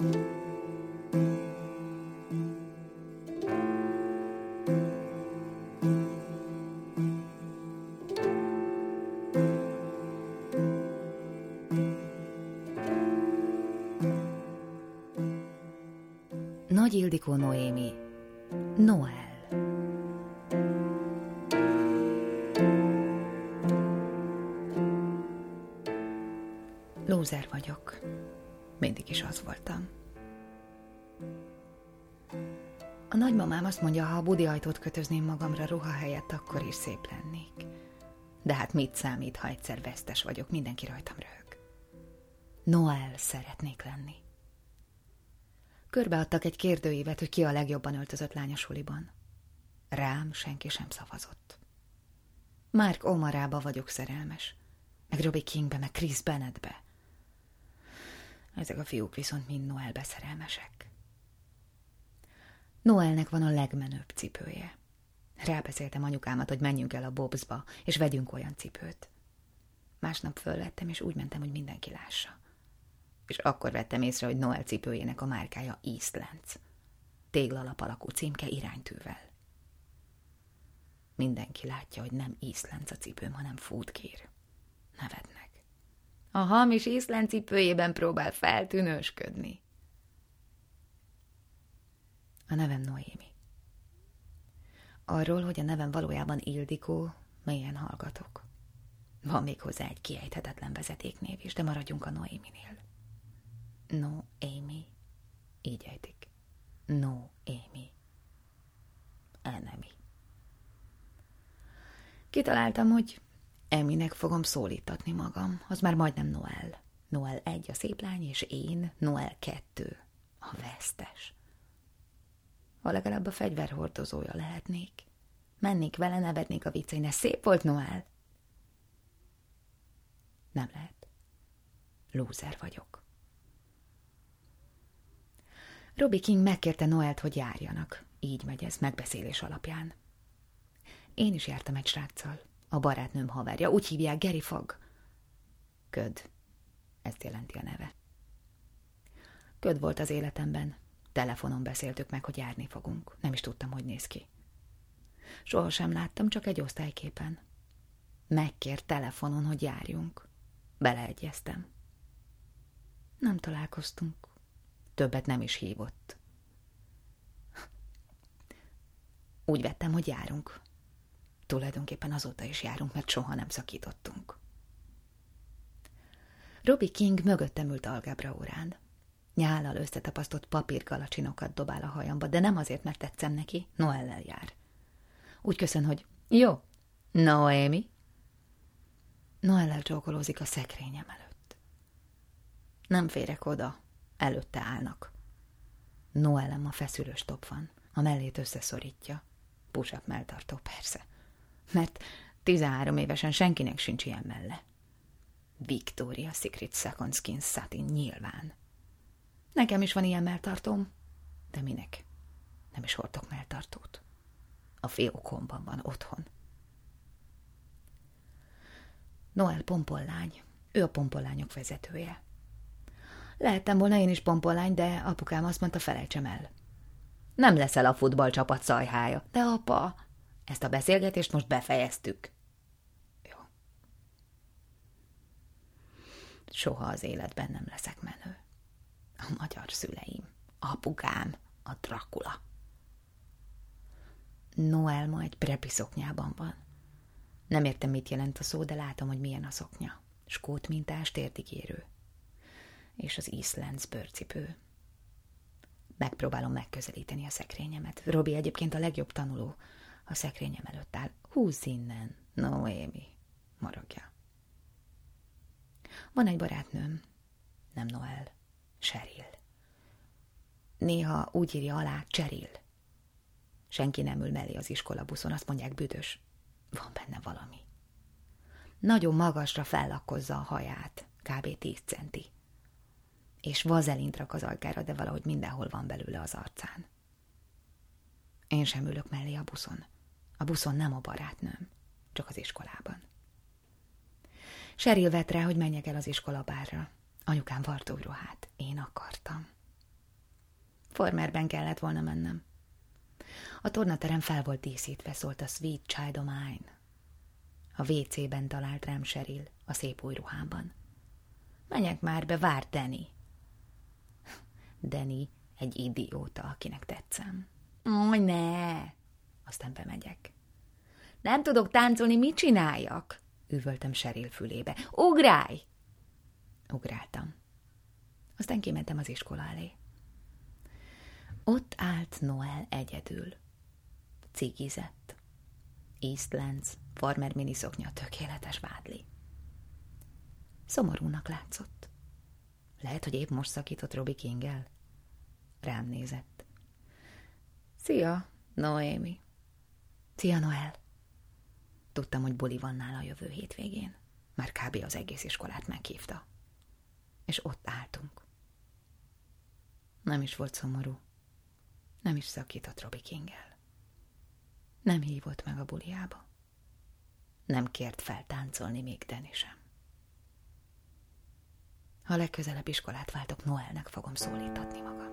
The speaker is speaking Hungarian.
Nagy Ildikó Noémi Noel Lózer vagyok. Mindig is az voltam. A nagymamám azt mondja, ha a budi ajtót kötözném magamra ruha helyett, akkor is szép lennék. De hát mit számít, ha egyszer vesztes vagyok, mindenki rajtam röhög. Noel szeretnék lenni. Körbeadtak egy kérdőívet, hogy ki a legjobban öltözött lány a. Rám senki sem szavazott. Mark Omarába vagyok szerelmes, meg Robbie Kingbe, meg Chris Bennettbe. Ezek a fiúk viszont mind Noelbe szerelmesek. Noelnek van a legmenőbb cipője. Rábeszéltem anyukámat, hogy menjünk el a Bobsba, és vegyünk olyan cipőt. Másnap fölvettem, és úgy mentem, hogy mindenki lássa és akkor vettem észre, hogy Noel cipőjének a márkája Eastlands. Téglalap alakú címke iránytűvel. Mindenki látja, hogy nem Eastlands a cipőm, hanem Foodgear. Nevetnek. A hamis Eastland cipőjében próbál feltűnősködni. A nevem Noémi. Arról, hogy a nevem valójában Ildikó, melyen hallgatok. Van még hozzá egy kiejthetetlen vezetéknév is, de maradjunk a Noéminél. No, Amy. Így ejtik. No, Amy. Enemy. Kitaláltam, hogy Eminek fogom szólítatni magam. Az már majdnem Noel. Noel egy a szép lány, és én Noel kettő, a vesztes. Ha legalább a fegyverhordozója lehetnék. Mennék vele, nevetnék a viccein, de szép volt Noel. Nem lehet. Lúzer vagyok. Robbie King megkérte Noelt, hogy járjanak. Így megy ez, megbeszélés alapján. Én is jártam egy sráccal. A barátnőm haverja. Úgy hívják Gary Fog. Köd. Ezt jelenti a neve. Köd volt az életemben. Telefonon beszéltük meg, hogy járni fogunk. Nem is tudtam, hogy néz ki. Soha sem láttam, csak egy osztályképen. Megkért telefonon, hogy járjunk. Beleegyeztem. Nem találkoztunk. Többet nem is hívott. Úgy vettem, hogy járunk. Tulajdonképpen azóta is járunk, mert soha nem szakítottunk. Robbie King mögöttem ült algebra órán. Nyállal összetapasztott papírgalacsinokat dobál a hajamba, de nem azért, mert tetszem neki, Noellel jár. Úgy köszön, hogy jó, Noémi. Noellel csókolózik a szekrényem előtt. Nem férek oda, Előtte állnak. Noelem a feszülős top van, a mellét összeszorítja. Push-up melltartó, persze. Mert 13 évesen senkinek sincs ilyen melle. Victoria Secret Second Skin Satin nyilván. Nekem is van ilyen melltartóm, de minek? Nem is hordok melltartót. A fiókomban van otthon. Noel pompollány. Ő a pompollányok vezetője. Lehettem volna én is pompollány, de apukám azt mondta, felejtsem el. Nem leszel a futballcsapat szajhája. De apa, ezt a beszélgetést most befejeztük. Jó. Soha az életben nem leszek menő. A magyar szüleim, apukám, a Dracula. Noel ma egy prepi szoknyában van. Nem értem, mit jelent a szó, de látom, hogy milyen a szoknya. Skót mintás, térdigérő és az Eastlands bőrcipő. Megpróbálom megközelíteni a szekrényemet. Robi egyébként a legjobb tanuló. A szekrényem előtt áll. Húzz innen, Noémi. Maragja. Van egy barátnőm. Nem Noel. Cheryl. Néha úgy írja alá Cheryl. Senki nem ül mellé az iskolabuszon, azt mondják büdös. Van benne valami. Nagyon magasra fellakkozza a haját, kb. 10 centi és vazelint rak az ajkára, de valahogy mindenhol van belőle az arcán. Én sem ülök mellé a buszon. A buszon nem a barátnőm, csak az iskolában. Seril vett rá, hogy menjek el az iskolabárra. Anyukám vartóruhát. Én akartam. Formerben kellett volna mennem. A tornaterem fel volt díszítve, szólt a Sweet Child of Mine. A WC-ben talált rám Cheryl, a szép új ruhában. Menjek már be, vár Danny. Danny egy idióta, akinek tetszem. Ó, ne! Aztán bemegyek. Nem tudok táncolni, mit csináljak? Üvöltem Cheryl fülébe. Ugrálj! Ugráltam. Aztán kimentem az iskola elé. Ott állt Noel egyedül. Cigizett. Eastlands, farmer miniszoknya, tökéletes vádli. Szomorúnak látszott. Lehet, hogy épp most szakított Robi Kingel? Rám nézett. Szia, Noémi. Szia, Noel. Tudtam, hogy buli van nála a jövő hétvégén. Már kb. az egész iskolát meghívta. És ott álltunk. Nem is volt szomorú. Nem is szakított Robi Kingel. Nem hívott meg a buliába. Nem kért fel táncolni még Deni sem. Ha legközelebb iskolát váltok, Noelnek fogom szólítatni magam.